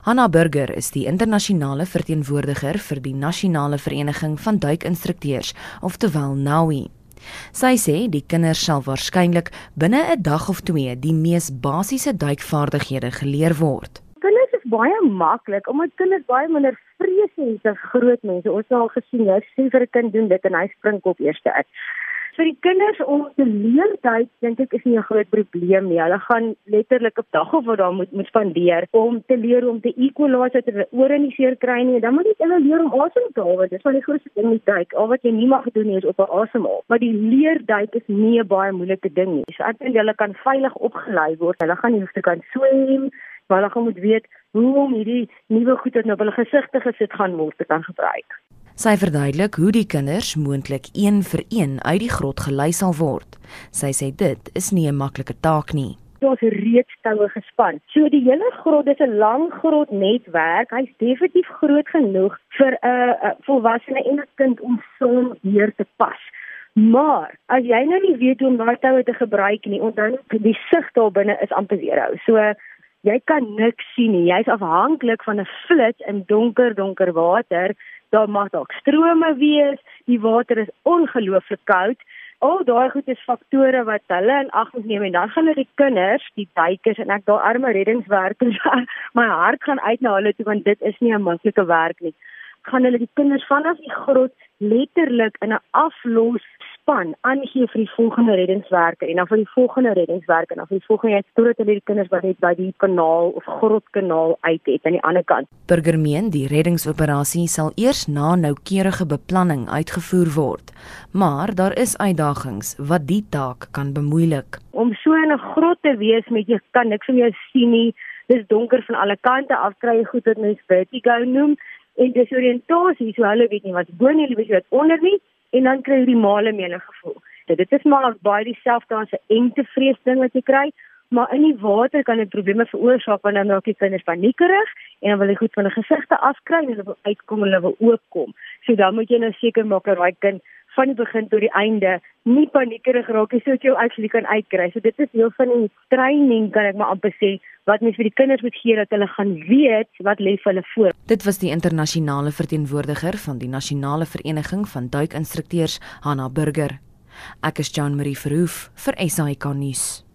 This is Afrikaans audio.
Hanna Burger is die internasionale verteenwoordiger vir die Nasionale Vereniging van Duikinstrukteurs, oftewel NAUI. Sy sê die kinders sal waarskynlik binne 'n dag of twee die mees basiese duikvaardighede geleer word. Kinders is baie maklik omdat kinders baie minder vrees het as groot mense. Ons het al gesien jy sê vir 'n kind doen dit en hy spring op eerste uit vir die kinders om te leer duik dink ek is nie 'n groot probleem nie. Hulle gaan letterlik op dag of wat daar moet moet spandeer om te leer om te equalize dat hulle ore nie seer kry nie. Dan moet jy hulle leer om asem te haal. Dis van die grootste ding met duik. Al wat jy nie mag doen nie is op 'n asemhaal. Maar die leer duik is nie 'n baie moeilike ding nie. So ek dink hulle kan veilig opgelei word. Hulle gaan nie hoef te kan swem maar hulle gaan moet weet hoe om hierdie nuwe goed wat nou op hulle gesigte gesit gaan word te kan gebruik. Sy verduidelik hoe die kinders moontlik een vir een uit die grot gelei sal word. Sy sê dit is nie 'n maklike taak nie. Daar's reeds toue gespan. So die hele grot is 'n lang grot netwerk. Hy's definitief groot genoeg vir 'n volwassene en 'n kind om saam hier te pas. Maar as jy nou nie weet hoe om daai toue te gebruik nie, onthou die sig daar binne is amper zero. So jy kan niks sien nie. Jy's afhanklik van 'n flits in donker donker water daar mag dalk strome wees, die water is ongelooflik koud. Al daai goed is faktore wat hulle in ag moet neem en dan gaan hulle die kinders, die duikers en ek daai arme reddingswerkers, my hart gaan uit na hulle toe want dit is nie 'n maklike werk nie. Gaan hulle die kinders vanaf die grot letterlik in 'n aflos span aangee vir die volgende reddingswerke en dan vir die volgende reddingswerke en dan vir die volgende jy totdat hulle die kinders wat net by die kanaal of grotkanaal uit het aan die ander kant. Burgermeen die reddingsoperasie sal eers na noukeurige beplanning uitgevoer word, maar daar is uitdagings wat die taak kan bemoeilik. Om so in 'n grot te wees met jy kan niks van jou sien nie. Dis donker van alle kante af kry jy goed wat mens vertigo noem en desoriëntasie so hulle weet nie wat bo nie, hulle weet wat onder nie en dan kry jy die male menige gevoel. Dit is maar baie dieselfde as 'n engte vrees ding wat jy kry, maar in die water kan dit probleme veroorsaak wanneer nou die kinders paniekerig en dan wil jy goed van hulle gesigte afkry en hulle wil uitkom en hulle wil oopkom. So dan moet jy nou seker maak dat daai kind van die begin tot die einde nie paniekerig raak nie sodat jy actually kan uitkry. So dit is deel van die training kan ek maar amper sê wat mens vir die kinders moet gee dat hulle gaan weet wat lê vir hulle voor. Dit was die internasionale verteenwoordiger van die Nasionale Vereniging van Duikinstrukteurs, Hanna Burger. Ek is Jean Marie Verhoef vir SAK nuus.